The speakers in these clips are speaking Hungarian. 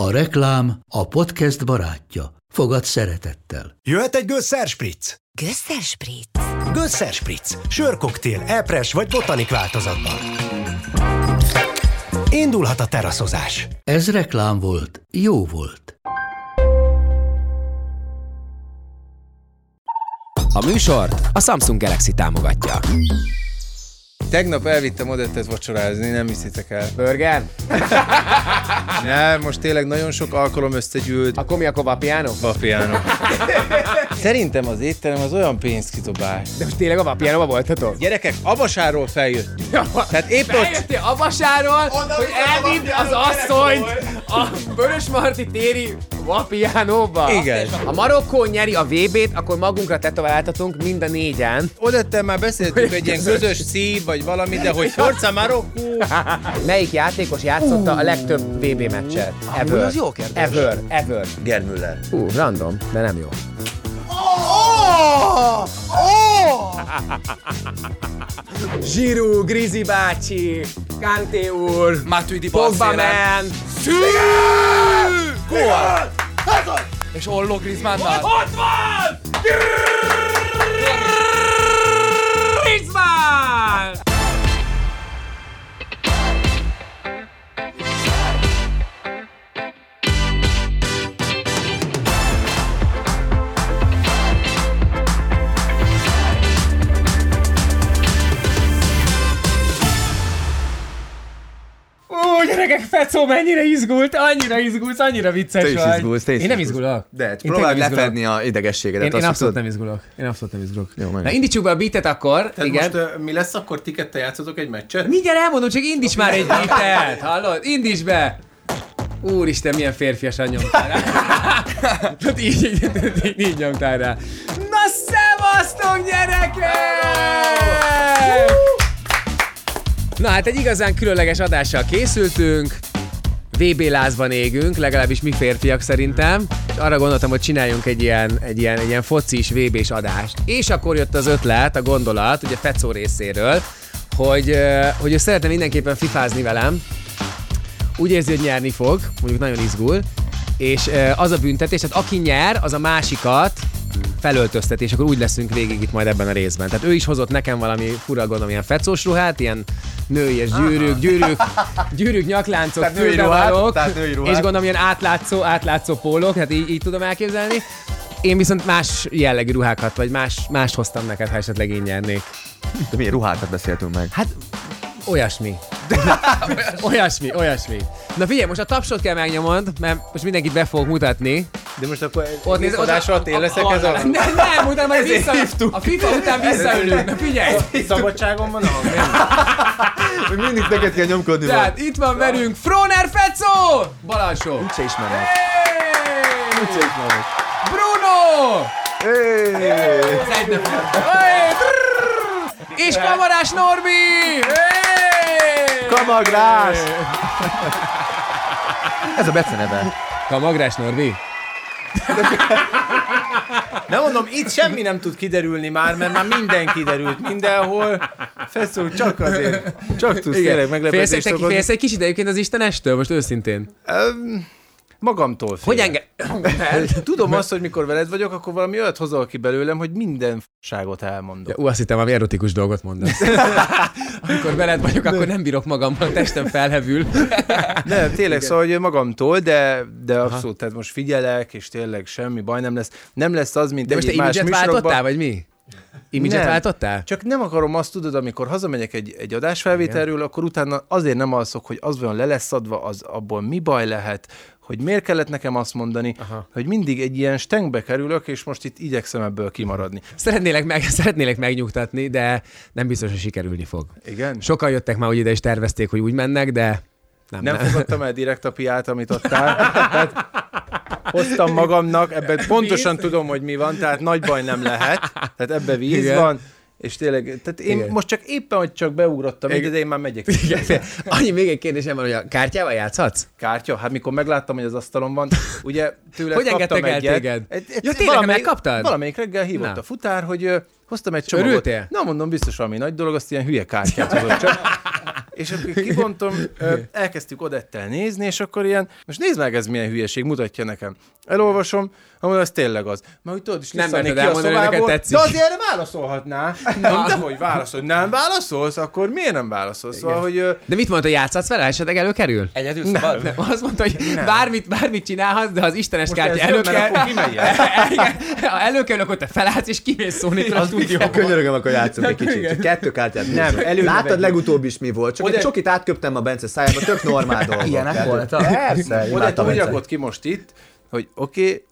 A reklám a podcast barátja. Fogad szeretettel. Jöhet egy Gösser Spritz. Gösser Spritz. Gösser Spritz. Sörkoktél, epres vagy botanik változatban. Indulhat a teraszozás. Ez reklám volt, jó volt. A műsort a Samsung Galaxy támogatja. Tegnap elvittem Odettet vacsorázni, nem hiszitek el. Burger? Nem, most tényleg nagyon sok alkalom összegyűlt. Akkor mi akkor vapiano? Vapiano. Szerintem az étterem az olyan pénzkidobás. De most tényleg a vapiano voltatok? Gyerekek, Avasáról feljöttünk. Tehát épp ott... Feljöttél Avasáról, hogy elvidd az asszonyt a Vörös Marti téri vapiánóba. Igen. Ha Marokkó nyeri a VB-t, akkor magunkra tetováltatunk mind a négyen. Odettel már beszéltünk egy ilyen közös szív, vagy valami, de hogy Forza Marokkó... Melyik játékos játszotta a legtöbb VB meccset? Ever. az jó kérdés. Ever, ever. Germüller. Hú, random, de nem jó. Zsirú, Grizi bácsi, Kanté úr, Matuidi Pogba man, Gól! És Olló Griezmannnal. Ott van! Mennyire izgult, annyira izgulsz, annyira vicces Te is vagy. izgulsz, te is Én nem izgulsz. izgulok. De Én próbálj tényleg lefedni a idegességedet. Én, én azt abszolút tudod. nem izgulok. Én abszolút nem izgulok. Jó. Na indítsuk be a beatet akkor. Tehát igen. most uh, mi lesz akkor, ti ketten játszotok egy meccset? Mindjárt elmondom, csak indíts már egy beatet. Hallod? Indíts be. Úristen, milyen férfiasan nyomtál rá. Tudod, így, így, így, így nyomtál rá. Na szevasztok, gyerekek! Na hát egy igazán különleges adással készültünk. VB lázban égünk, legalábbis mi férfiak szerintem. És arra gondoltam, hogy csináljunk egy ilyen, egy ilyen, egy ilyen focis VB-s adást. És akkor jött az ötlet, a gondolat, ugye Fecó részéről, hogy, hogy ő szeretne mindenképpen fifázni velem. Úgy érzi, hogy nyerni fog, mondjuk nagyon izgul. És az a büntetés, tehát aki nyer, az a másikat felöltözteti, és akkor úgy leszünk végig itt majd ebben a részben. Tehát ő is hozott nekem valami fura, gondolom, ilyen fecós ruhát, ilyen nőies gyűrűk, gyűrűk, gyűrűk, nyakláncok, Tehát női ruhát, tehát női ruhát. és gondolom ilyen átlátszó, átlátszó pólók, hát így, így tudom elképzelni. Én viszont más jellegű ruhákat, vagy más, mást hoztam neked, ha esetleg én nyernék. De milyen ruhákat beszéltünk meg? Hát olyasmi. olyasmi, olyasmi. Na figyelj, most a tapsot kell megnyomod, mert most mindenkit be fogok mutatni. De most akkor Ott nézd, adás alatt én leszek ez a... Nem, nem, utána majd vissza, a FIFA után visszaülünk. Na figyelj! Szabadságon van a hang, mindig neked kell nyomkodni Tehát itt van velünk Froner Fecó! Balázsó! Úgyse ismernek. Hey! Úgyse ismernek. Bruno! És kamarás Norbi! Kamagrás! Ez a beceneve. Kamagrás Norbi? Nem mondom, itt semmi nem tud kiderülni már, mert már minden kiderült mindenhol. Feszó, csak azért. Csak tudsz tényleg Félsz meglepetést okozni. félsz egy kicsit egyébként az Istenestől, most őszintén? Öm, Magamtól Hogy félek. engem... Tudom azt, hogy mikor veled vagyok, akkor valami olyat hozol ki belőlem, hogy minden f***ságot elmondok. Ú, azt hittem, valami erotikus dolgot mondasz. Amikor veled vagyok, akkor nem bírok magammal, a testem felhevül. Nem, tényleg, szóval hogy magamtól, de, de abszolút, tehát most figyelek, és tényleg semmi baj nem lesz. Nem lesz az, mint De most te egyéb más műsorokban. váltottál, vagy mi? Imidzset váltottál? Csak nem akarom azt, tudod, amikor hazamegyek egy, egy adásfelvételről, akkor utána azért nem alszok, hogy az vajon le lesz adva, az abból mi baj lehet, hogy miért kellett nekem azt mondani, Aha. hogy mindig egy ilyen stengbe kerülök, és most itt igyekszem ebből kimaradni. Szeretnélek, meg, szeretnélek megnyugtatni, de nem biztos, hogy sikerülni fog. Igen? Sokan jöttek már, hogy ide is tervezték, hogy úgy mennek, de nem. Nem fogadtam el direkt a piát, amit adtál. Tehát hoztam magamnak, ebben pontosan tudom, hogy mi van, tehát nagy baj nem lehet. Tehát ebbe víz Igen. van, és tényleg, tehát én Igen. most csak éppen, hogy csak beugrottam ide, de én már megyek. Igen. Annyi még egy kérdésem van, hogy a kártyával játszhatsz? Kártya? Hát mikor megláttam, hogy az asztalon van, ugye tőle Hogy engedtek el egyet. téged? Egy, egy, Ja, tényleg, megkaptad? Valamelyik reggel hívott Na. a futár, hogy ö, hoztam egy csomagot. Örültél? Na, mondom, biztos valami nagy dolog, azt ilyen hülye kártyát hozott csak. És akkor kibontom, ö, elkezdtük Odettel nézni, és akkor ilyen, most nézd meg, ez milyen hülyeség, mutatja nekem. Elolvasom, amúgy ez tényleg az. Mert hogy tudod, is Nem merted ki a elmondani, hogy neked szobából, tetszik. de azért válaszolhatná. Nem, de hogy válaszol, nem válaszolsz, akkor miért nem válaszolsz? Szóval, hogy De mit mondta, játszhatsz vele, esetleg előkerül? Egyedül szabad? Nem, azt mondta, hogy bármit, bármit csinálhatsz, de az Istenes Most kártya előkerül, ha előkerül, akkor te felállsz és kimész szólni a stúdióba. Könyörögöm, akkor játszunk egy kicsit. Csak kettő kártyát. Nem, Láttad vegyük. legutóbb is mi volt? Csak Oda- egy csokit átköptem a Bence szájába, tök normál dolgok. Ilyenek voltak? Persze, rakott ki most itt, hogy oké, okay,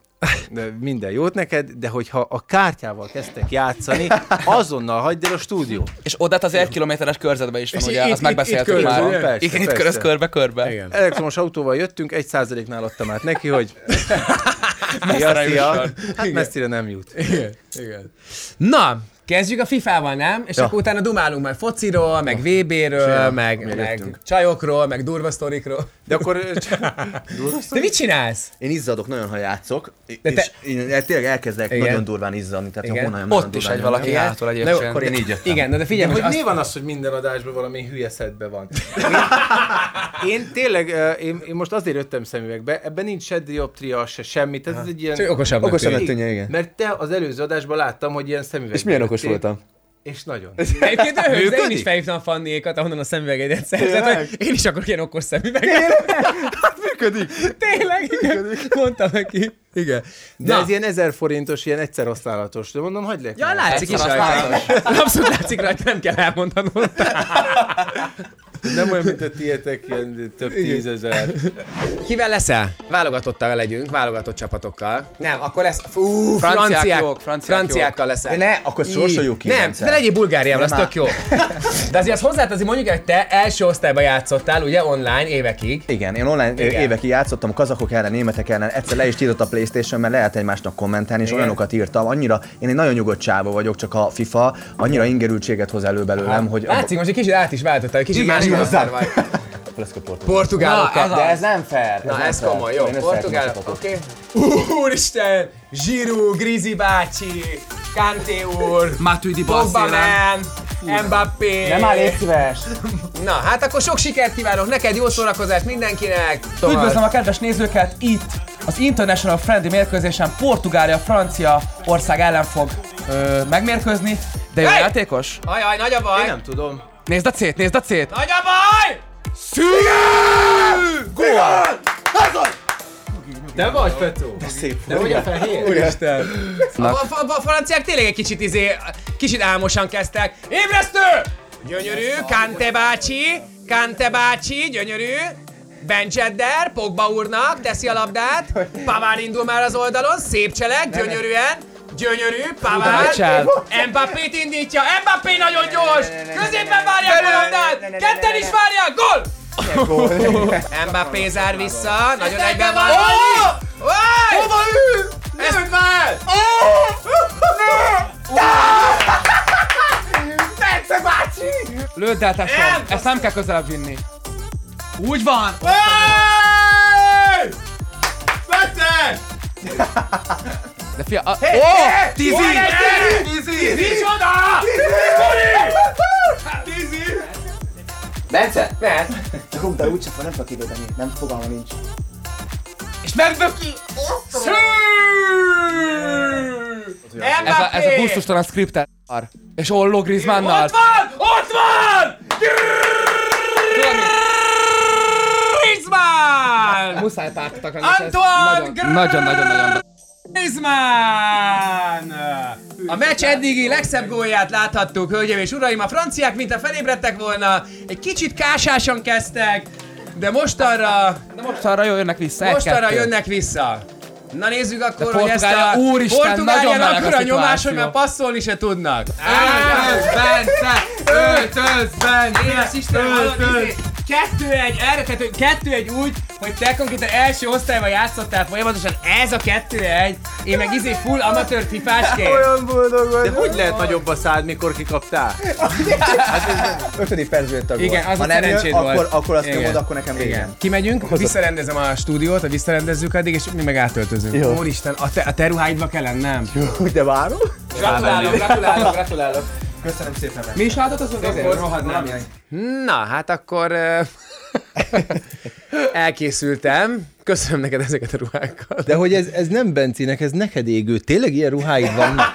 minden jót neked, de hogyha a kártyával kezdtek játszani, azonnal hagyd el a stúdió. És odát az egy kilométeres körzetben is van, És ugye? itt- azt itt- megbeszéltük itt már. körbe, ugye? Persze, Igen, itt persze. köröz körbe-körbe. Igen. Elektromos autóval jöttünk, egy százaléknál adtam át neki, hogy Messzire jusson. hát messzire nem jut. Igen, igen. Na, kezdjük a FIFA-val, nem? És Ja. akkor utána dumálunk majd fociról, meg VB-ről, meg, miért meg jöttünk. csajokról, meg durva sztorikról. De akkor De mit csinálsz? Én izzadok nagyon, ha játszok, De te- és én tényleg elkezdek Igen. nagyon durván izzadni, tehát Igen. nagyon Ott is egy valaki hátul egyébként. Akkor én így jöttem. Igen, de, figyelj, De hogy mi van az, hogy minden adásban valami hülye szedbe van? Én, én tényleg, én, én most azért jöttem szemüvegbe, ebben nincs se dioptria, se semmi, ez egy ilyen... Tűnik. tűnje, igen. Mert te az előző adásban láttam, hogy ilyen szemüveg. És milyen okos voltam? És nagyon. Egyébként őhöz, de én is felhívtam a fanniékat, ahonnan a szemüvegeidet szerzett, hogy én is akarok ilyen okos szemüveget. Működik. Tényleg, igen. Mondtam neki. Igen. De Na. ez ilyen ezer forintos, ilyen egyszer használatos. De mondom, hagyd le. Ja, látszik is rajta. Abszolút látszik rajta, nem kell elmondanod. Nem olyan, mint a tietek, ilyen több tízezer. Kivel leszel? Válogatottal legyünk, válogatott csapatokkal. Nem, akkor lesz... Fú, Franciák franciák, jók, franciák franciákkal leszel. De ne, akkor sorsoljuk ki, Nem, de legyél Bulgáriával, az tök jó. De azért azt hozzátezni mondjuk, hogy te első osztályban játszottál, ugye, online évekig. Igen, én online Igen. Évekig játszottam kazakok ellen, németek ellen, egyszer le is tiltott a Playstation, mert lehet egymásnak kommentálni, és Igen. olyanokat írtam. Annyira, én egy nagyon nyugodt csáva vagyok, csak a FIFA annyira ingerültséget hoz elő belőlem, hogy Látszik, most egy kicsit át is váltottál, egy kicsit Igen, más lesz a portugál. Ez De ez nem fair. Na, ez fair. komoly, jó. Portugál, oké. csapatot. Úristen! Zsiru, Grizi bácsi, Kanté úr, Matuidi Pogba Barcelona. man, Mbappé. Nem áll, légy szíves. Na, hát akkor sok sikert kívánok neked, jó szórakozást mindenkinek. Üdvözlöm a kedves nézőket itt az International Friendly mérkőzésen Portugália Francia ország ellen fog ö, megmérkőzni. De jó Hey! játékos? Ajaj, nagy a baj. Én nem tudom. Nézd a cét, nézd a cét! Nagy a baj! De vagy, Petó? De Szép. De vagy a fehér? Úristen. A, a, a, a franciák tényleg egy kicsit izé, kicsit álmosan kezdtek. Ébresztő! Gyönyörű, Kante bácsi, Kante bácsi, gyönyörű. Bencsedder, Pogba úrnak teszi a labdát. Pavár indul már az oldalon, szép cselek, gyönyörűen. Gyönyörű. Csel. Mbappét indítja, Mbappé nagyon gyors. Középen várják a labdát, ketten is várják, gól! Mbappé zár vissza, nagyon egyben van. Hova ül? Ezt már! Lőd el, tesóm! Nem! Ezt nem kell közelebb vinni. Úgy van! Vette! De fia... A... Ó! Tízi! Tízi! Micsoda! Tízi! Bence! Mert? Rúgd, de úgyse nem tudok időben, nem fogalma nincs. És megböki! Ez a, ez a gusztustalan skriptet. És Olló Griezmannnal. Ott van! Ott van! Griezmann! Muszáj pártot akarni. Antoine Nagyon-nagyon-nagyon. Griezmann! A meccs eddigi legszebb gólját láthattuk, hölgyeim és uraim. A franciák, mint a felébredtek volna, egy kicsit kásásan kezdtek, de mostanra... De mostanra jönnek vissza. Mostanra jönnek vissza. Na nézzük akkor, hogy ezt a úristen, Portugálián akkora nyomás, hogy már passzolni se tudnak. Öltöz Bence! Öltöz Bence! Öltöz Bence! 2-1, erre tehát 2-1 úgy, hogy te konkrétan első osztályban játszottál folyamatosan, ez a 2-1, én meg izé full amatőr pipásként. Olyan boldog vagy. De hogy lehet nagyobb a szád, mikor kikaptál? hát ez ötödik a tag Igen, az ha nem jön, volt. Akkor, akkor azt nyomod, akkor nekem végem. Kimegyünk, Hozott. visszarendezem a stúdiót, ha visszarendezzük addig, és mi meg átöltözünk. Jó. Úristen, a te, a te ruháidba kell lennem. Jó, de várom. Gratulálok, gratulálok, gratulálok. Köszönöm szépen. Mi is áldozunk? Rohadt nem Na, hát akkor elkészültem. Köszönöm neked ezeket a ruhákat. De hogy ez, ez nem Bencinek, ez neked égő. Tényleg ilyen ruháid vannak?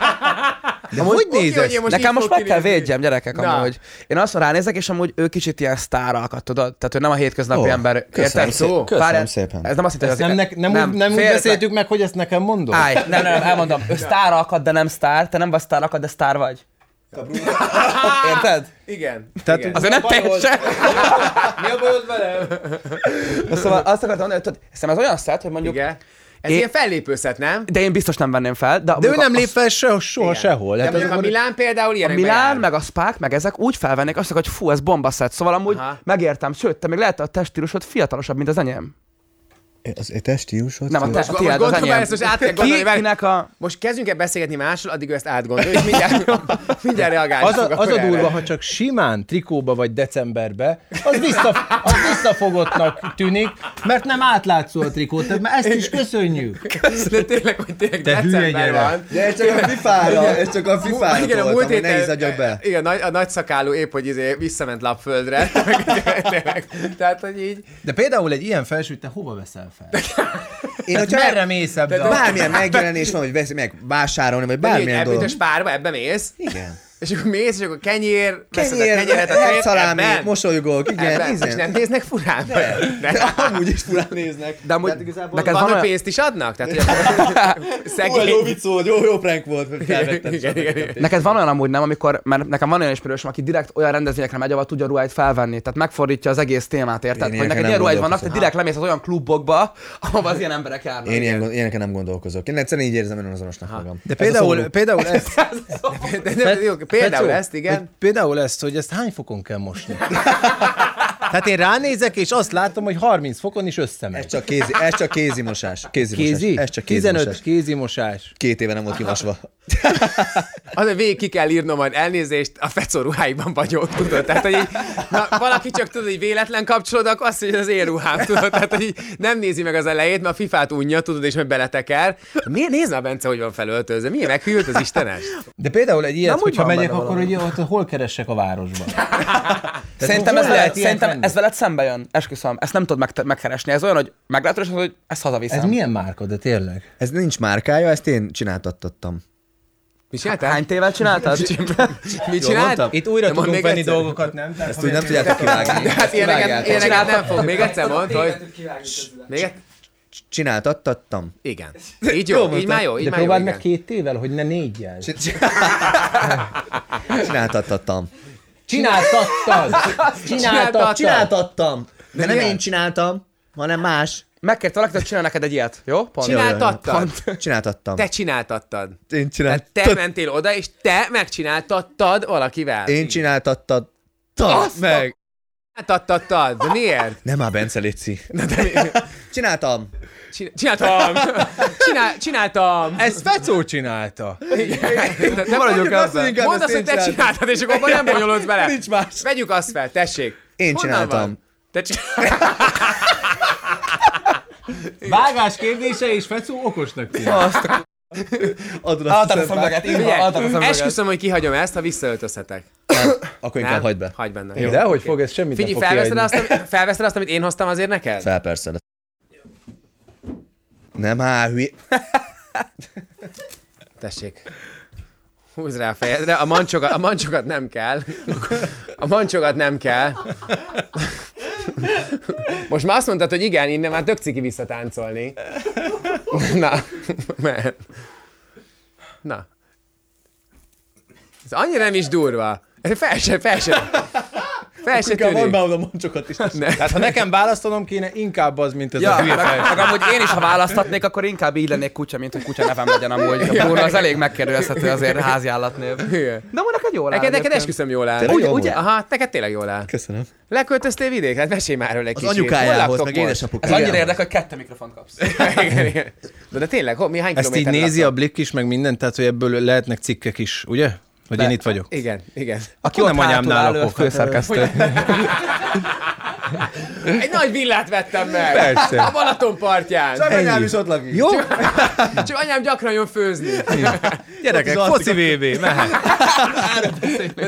De hogy oké, nézesz? hogy én most Nekem most meg kell védjem, gyerekek, Na. amúgy. Én azt ránézek, és amúgy ő kicsit ilyen sztáralkat, tudod? Tehát ő nem a hétköznapi Ó, ember. köszönöm szépen. Köszönöm Várjál, szépen. Ez nem azt jelenti, hogy nem, ne, nem, nem, nem úgy beszéltük meg, hogy ezt nekem mondod? Állj, nem, nem, nem, elmondom. Ő sztáralkat, de nem sztár. Te nem vagy sztáralkat, de sztár vagy. Érted? Igen. Tehát igen. Azért nem teljesen. mi a bajod velem? Szóval azt akartam mondani, hogy tudod, hiszem ez olyan szett, hogy mondjuk... Igen. Ez Én- ilyen fellépőszet, nem? De én biztos nem venném fel. De, De ő nem a- lép fel soha, soha Igen. sehol. De Hát mondjuk a Milán például A ilyenekben Milán, jár. meg a Spark, meg ezek úgy felvennék azt, hogy fú, ez bombaszett. Szóval amúgy Aha. megértem, sőt, te még lehet a teststílusod fiatalosabb, mint az enyém. Az egy testílusod? Nem, a te, Most, a most tiéd, az gondolj, enyém. ezt most át kell gondolni, kinek a... Most kezdjünk el beszélgetni másról, addig ő ezt átgondolja, és mindjárt, mindjárt reagálni Az a, az a durva, ha csak simán trikóba vagy decemberbe, az, vissza, az visszafogottnak tűnik, mert nem átlátszó a trikó, tehát már ezt is köszönjük. De tényleg, hogy tényleg Te december van. De ez csak a FIFA-ra, ez csak a FIFA-ra Igen, a múlt héten, izzadjak be. igen, nagy, a nagy szakálú épp, hogy izé visszament lapföldre. Tehát, hogy így. De például egy ilyen felsőt te hova veszel fel? Én, hogyha merre mész ebbe? a- bármilyen megjelenés van, hogy veszi meg vásárolni, vagy Bármilyen dolog. spárba, ebbe mész. Igen. És akkor mész, és akkor kenyér, a Kenyér, kenyeret, a tét, szalámi, ebben. mosolygok, igen, Ebben. És nem néznek furán? De, De amúgy is furán néznek. De amúgy Tehát igazából neked van, van olyan... pénzt is adnak? Tehát, hogy Ó, szegény... jó vicc volt, jó, jó prank volt, hogy felvettem. Igen, igen, igen. Neked van olyan amúgy nem, amikor, mert nekem van olyan ismerősöm, aki direkt olyan rendezvényekre megy, ahol tudja ruháit felvenni, tehát megfordítja az egész témát, érted? Én hogy neked ilyen ruháid vannak, te direkt lemész az olyan klubokba, ahova az ilyen emberek járnak. Én ilyen, ilyeneken nem gondolkozok. Én egyszerűen így érzem önazonosnak magam. De Ez a például, például De, de, jó, például Fecó, ezt, igen. hogy Például ezt, hogy ezt hány fokon kell mosni? Tehát én ránézek, és azt látom, hogy 30 fokon is Ez összemegy. csak kézi, ez csak kézimosás. Kézimosás. Kézi? Ez csak 15 kézimosás. kézimosás. Két éve nem volt kimosva. Az, hogy végig ki kell írnom majd elnézést, a fecó ruháiban vagyok, tudod? Tehát, hogy így, na, valaki csak tudod, hogy véletlen kapcsolód, akkor azt hogy az én ruhám, tudod? Tehát, hogy nem nézi meg az elejét, mert a fifát unja, tudod, és majd beleteker. Miért nézd már, Bence, hogy van felöltözve? Milyen meghűlt az Istenes? De például egy ilyet, úgy hogyha megyek, akkor ugye ott hol keressek a városban? Szerintem, ez, lehet szerintem? Ez veled szembe jön, esküszöm. Ezt nem tudod meg, megkeresni. Ez olyan, hogy meglátod, és mondod, hogy ezt hazaviszem. Ez milyen márka, de tényleg? Ez nincs márkája, ezt én csináltattattam. Mit csináltál? Hány tével csináltad? Mit csináltam? Itt újra De tudunk venni egyszer. dolgokat, nem? Tehát, Ezt úgy nem tudjátok kivágni. Hát ilyeneket, ilyeneket nem fog. Még egyszer mondd, hogy... Még egyszer? Csináltattattam. Igen. Így jó, így már jó, így De már jó, próbáld meg igen. két tével, hogy ne négyel. Csináltattattam. Csináltattad! Csináltattad! Csináltattam. De nem én csináltam, hanem más. Megkért valakit, hogy csinál neked egy ilyet, jó? Pont. Csináltattad? Csináltattam. Te csináltattad. Én Tehát te mentél oda, és te megcsináltattad valakivel. Én csináltattad. meg. Csináltattad. De miért? Nem már Bence, Léci. Na, de mi... Csináltam. Csin- Csináltam. Csinál, csináltam. Ezt Fecó csinálta. De te maradjunk ebben. Mondd azt, hogy te csináltam. csináltad, és akkor abban nem bonyolodsz bele. Nincs más. Vegyük azt fel, tessék. Én Honnan csináltam. van? Te csináltad. Vágás kérdése és Fecó okosnak tűnik. Adod Adtad a Figyelj, adtad a szemüveget. esküszöm, hogy kihagyom ezt, ha visszaöltözhetek. Akkor inkább hagyd be. Hagyd benne. De hogy fog ez semmit nem Figyelj, fog felveszed azt, amit, felveszed azt, amit én hoztam azért neked? Fel persze. Nem, á, hülye. Tessék. Húzd rá a fejedre, a mancsokat, a mancsokat nem kell. A mancsokat nem kell. Most már azt mondtad, hogy igen, innen már tök ciki visszatáncolni. Na, mert... Na. Ez annyira nem is durva. Fel se, fel se, fel se Inkább tűnik. van be oda mancsokat is. Tehát ha nekem választanom kéne, inkább az, mint ez Ja, a hülye meg, felső. meg amúgy én is, ha választhatnék, akkor inkább így lennék kutya, mint hogy kutya nevem legyen amúgy. A Bruno az elég megkérdőjelezhető azért házi állatnév. Igen. De amúgy neked jól áll. Neked, neked esküszöm jól áll. Ugye, ugye? Aha, neked tényleg jól áll. Köszönöm. Leköltöztél vidékre? Hát mesélj már róla egy Az kicsit. anyukájához, Hol laktok meg most? Ez édesapukájához. annyira érdekel, hogy kettő mikrofont kapsz. De, de tényleg, mi hány Ezt így nézi a blik is, meg mindent, tehát hogy ebből lehetnek cikkek is, ugye? Hogy én itt vagyok. Igen, igen. Aki nem ott anyámnál a lakok, főszerkesztő. Egy nagy villát vettem meg. Persze. A Balaton partján. Anyám is ott lakik. Jó? Csak anyám gyakran jön főzni. Gyerekek, foci VB, mehet.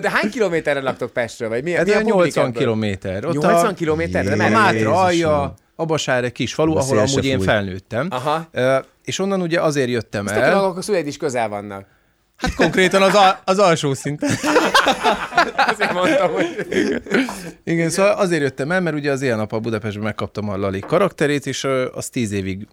De hány kilométerre laktok Pestről? Vagy mi, Hát mi a ilyen 80 publik ebből? kilométer. Ott 80 kilométerre? a Mátra alja, Abasár egy kis falu, A ahol amúgy én felnőttem. Aha. És onnan ugye azért jöttem el. akkor a szüleid is közel vannak. Hát konkrétan az, al- az alsó szinten. Azért mondtam, hogy... Igen, szóval azért jöttem el, mert ugye az ilyen nap a Budapestben megkaptam a Lali karakterét, és az tíz évig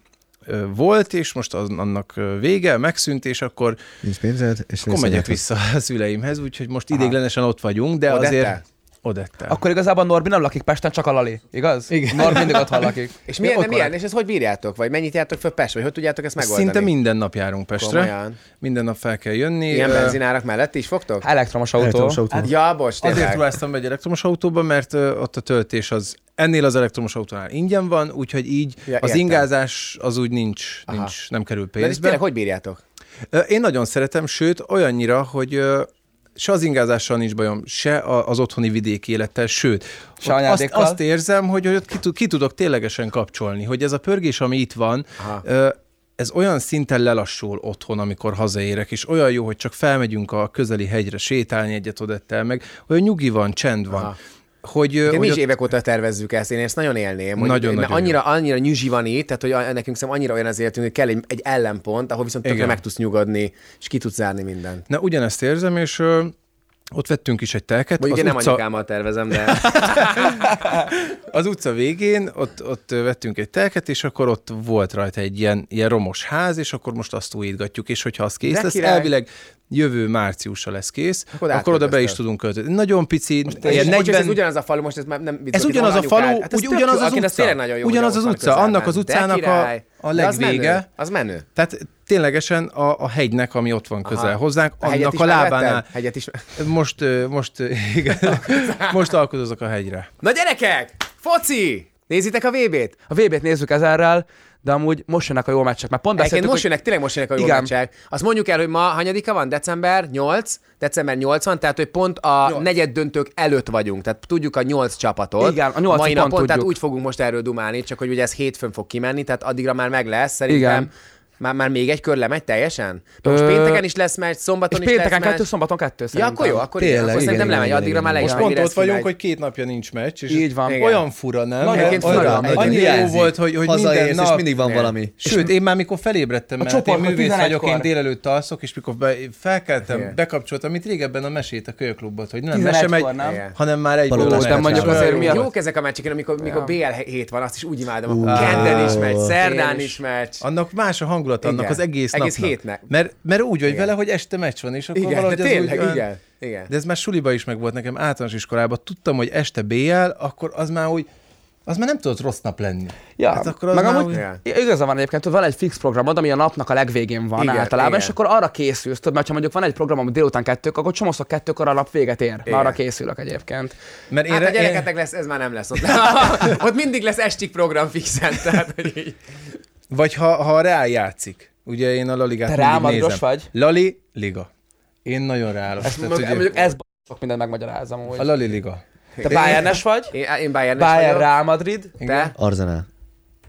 volt, és most az, annak vége, megszűnt, és akkor, Nincs pénzed, és akkor megyek vissza a szüleimhez, úgyhogy most idéglenesen ott vagyunk, de Odettel? azért... Odettel. Akkor igazából Norbi nem lakik Pesten, csak a Lali, igaz? Igen. Norbi mindig otthon lakik. És milyen, de milyen, és ezt hogy bírjátok? Vagy mennyit jártok föl Pest? Vagy hogy tudjátok ezt megoldani? Szinte minden nap járunk Pestre. Komolyan. Minden nap fel kell jönni. Ilyen benzinárak mellett is fogtok? Elektromos autó. Elektromos autó. Hát, ja, bocs, Azért tényleg. ruháztam be egy elektromos autóba, mert ott a töltés az ennél az elektromos autónál ingyen van, úgyhogy így Ja, az értem. ingázás az úgy nincs, Aha. nincs nem kerül De pénzbe. tényleg hogy bírjátok? Én nagyon szeretem, sőt olyannyira, hogy se az ingázással nincs bajom, se az otthoni vidéki élettel, sőt, azt, azt érzem, hogy, hogy ott ki, ki tudok ténylegesen kapcsolni, hogy ez a pörgés, ami itt van, Aha. ez olyan szinten lelassul otthon, amikor hazaérek, és olyan jó, hogy csak felmegyünk a közeli hegyre sétálni egyet odettel, meg olyan nyugi van, csend van. Aha. Hogy, ö, Hogy mi is ott- évek óta tervezzük ezt, én ezt nagyon élném. Hogy, Nagyon, mert nagyon annyira, annyira nyüzsi van itt, tehát hogy a- nekünk szerintem annyira olyan az életünk, hogy kell egy, egy ellenpont, ahol viszont tökre Igen. meg tudsz nyugodni, és ki tudsz zárni mindent. Na, ugyanezt érzem, és ö, ott vettünk is egy telket. Mondjuk az én nem utca, anyukámmal tervezem, de az utca végén ott, ott vettünk egy telket, és akkor ott volt rajta egy ilyen, ilyen romos ház, és akkor most azt újítgatjuk, és hogyha az kész De lesz, király. elvileg jövő márciusra lesz kész, Akkor akkor, oda be is tudunk költözni. Nagyon pici, ilyen ilyen 40... ez 40, ugyanaz a falu, most ez már nem vicc, Ez ugyanaz a falu. Hát ez úgy ugyanaz az utca. Ugyanaz az utca, annak az utcának a- a legvége. menő, Az menő. tehát ténylegesen a, a hegynek, ami ott van közel Aha. hozzánk, A annak a lábánál. megvetted? Hegyet is. Most, most, igen, most alkudozok a hegyre. Na gyerekek! Foci! Nézitek a VB-t? A VB-t nézzük ezerrel, de amúgy most jönnek a jó meccsek. Mert pont beszéltük, most hogy... jönnek, tényleg most jönnek a jó Igen. meccsek. Azt mondjuk el, hogy ma hanyadika van? December 8? December 8 van, tehát hogy pont a negyed döntők előtt vagyunk. Tehát tudjuk a 8 csapatot. Igen, a nyolcat Mai pont napon, tehát tudjuk. úgy fogunk most erről dumálni, csak hogy ugye ez hétfőn fog kimenni, tehát addigra már meg lesz. Szerintem Igen. Már, már még egy kör lemegy teljesen? Most Ö, pénteken is lesz meccs, szombaton És is pénteken lesz kettő, meccs. szombaton kettő Ja, szerintem. akkor jó, akkor, igen, Tényleg, akkor igen, szerintem igen, lemegy, igen, addigra igen, már igen. legyen. Most pont ott vagyunk, hogy két napja nincs meccs, és Így van. Igen. olyan fura, nem? Nagyon fura, olyan- Annyira jó volt, hogy, hogy minden és nap... mindig van Igen. valami. Sőt, én már mikor felébredtem, mert hát én művész vagyok, 11-kor. én délelőtt alszok, és mikor be, felkeltem, Igen. bekapcsoltam, mint régebben a mesét a kölyöklubot, hogy nem 11-kor, mese megy, nem? Igen. hanem már egy de mondjuk meccs. azért mi. Jók ezek a meccsek, amikor, BL hét van, azt is úgy imádom, akkor kedden is megy, szerdán is meccs. Annak más a hangulat, annak Igen. az egész, Egész napnak. hétnek. Mert, mert úgy vagy Igen. vele, hogy este meccs van, és akkor Igen, de valahogy az tényleg, úgy olyan- igen. igen. De ez már suliba is meg volt nekem általános iskolában. Tudtam, hogy este BL, akkor az már úgy, az már nem tudott rossz nap lenni. Ja, Hát akkor az meg már amúgy úgy- Igen. igaza van egyébként, hogy van egy fix programod, ami a napnak a legvégén van Igen, általában, igen. és akkor arra készülsz, tudod, mert ha mondjuk van egy program, ami délután kettők, akkor csomószor kettőkor a nap véget ér. Igen. Arra készülök egyébként. Mert Hát a én, én, gyerekeknek lesz, ez már nem lesz ott. ott mindig lesz estig program fixen, tehát hogy így. Vagy ha, ha a Reál játszik, ugye én a La Ligát Te mindig Real Madridos nézem. vagy? Lali, Liga. Én nagyon ráállok. Ezt Tehát, mondjuk, ugye, ez sok mindent megmagyarázom amúgy. a Lali Liga. Te Bayernes vagy? Én, én Bayern Bayern Real Madrid? Te? Arzenál.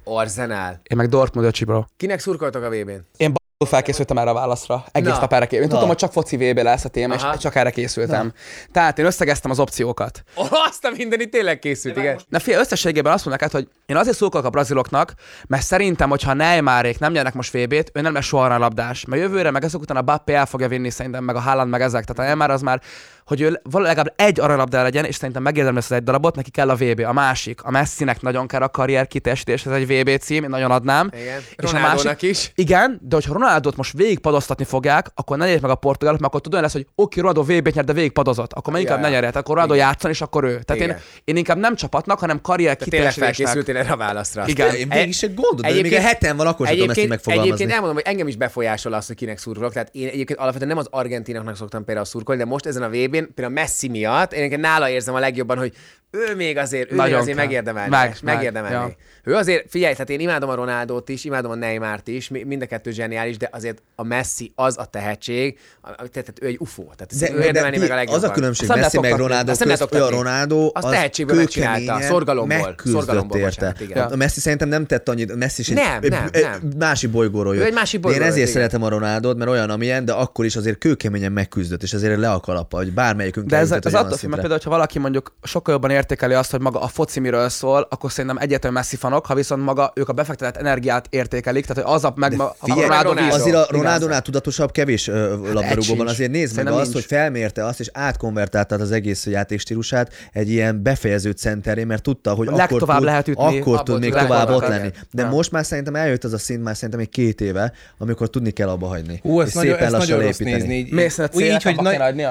Arsenal. Én meg Dortmund öcsi, bro. Kinek szurkoltok a VB-n? Én felkészültem erre a válaszra. Egész Na. nap erre készültem. Én tudtam, Na. hogy csak foci VB lesz a téma, Aha. és csak erre készültem. Tehát én összegeztem az opciókat. Oh, azt a mindenit tényleg készült, igen. Na fia, összességében azt mondják, hogy én azért szurkolok a braziloknak, mert szerintem, hogyha Neymarék nem nyernek most VB-t, ő nem lesz soha a labdás. Mert jövőre, meg ezek után a Bappé el fogja vinni szerintem, meg a Haaland, meg ezek. Tehát a Neymar az már, hogy ő legalább egy aranylabda legyen, és szerintem megérdemli ezt az egy darabot, neki kell a VB. A másik, a Messinek nagyon kell a karrier kitestés, ez egy VB cím, én nagyon adnám. Igen. És a Ronaldónak másik, is. Igen, de hogyha Ronaldot most végig padoztatni fogják, akkor ne meg a portugálok, mert akkor tudod, lesz, hogy oké, Ronaldo VB-t nyert, de végig padozott. Akkor már inkább Ja, ne nyerhet, akkor Ronaldo játszon, és akkor ő. Tehát én, én, inkább nem csapatnak, hanem karrier Te tényleg erre a válaszra. Igen. Én mégis egy gondot, de még a Egyébként- heten van, akkor sem tudom ezt Egyébként, megfogalmazni. egyébként elmondom, hogy engem is befolyásol az, hogy kinek szurkolok. Tehát én egyébként alapvetően nem az argentinaknak szoktam például szurkolni, de most ezen a vb VB-n, például Messi miatt, én nála érzem a legjobban, hogy ő még azért, ő Nagyon még azért kell. megérdemelné. Meg, Meg, meg, megérdemelné. ja. Ő azért, figyelj, tehát én imádom a Ronaldót is, imádom a Neymart is, mi- mind a kettő zseniális, de azért a Messi az a tehetség, a- a- tehát, tehát ő egy UFO, tehát De, ő de meg a az legjobban. a különbség Azt nem Messi meg. Ronaldo közt, hogy a. Ronaldo Azt az tehetségből megcsinálta, szorgalomból, megküzdött szorgalomból, érte. bocsánat, igen. A Messi szerintem nem tett annyit, Messi is egy, Nem, egy- nem, egy nem. másik bolygóról Ő jött. egy másik De Én bolygóról ezért igen. szeretem a Ronaldot, mert olyan, amilyen, de akkor is azért kőkeményen megküzdött, és azért le a kalapa, hogy bármelyikünk De ez, ez olyan attól függ, mert például, ha valaki mondjuk sokkal jobban értékeli azt, hogy maga a foci miről szól, akkor szerintem egyetlen Messi fanok, ha viszont maga ők a befektetett energiát értékelik, tehát hogy az a meg Figyelj, Ronaldo Ronaldo. Azért a. Ronaldonál tudatosabb kevés ö, labdarúgóban azért nézd meg azt, nincs. hogy felmérte azt, és átkonvertálta az egész játékstílusát egy ilyen befejező centeré, mert tudta, hogy akkor tud, lehet ütni, akkor tud még tovább ott lenni. De Ja. most már szerintem eljött az a szint, már szerintem egy két éve, amikor tudni kell abba hagyni. Hú, ezt nagyon, szépen ezt lassan nagyon rossz leépíteni. nézni.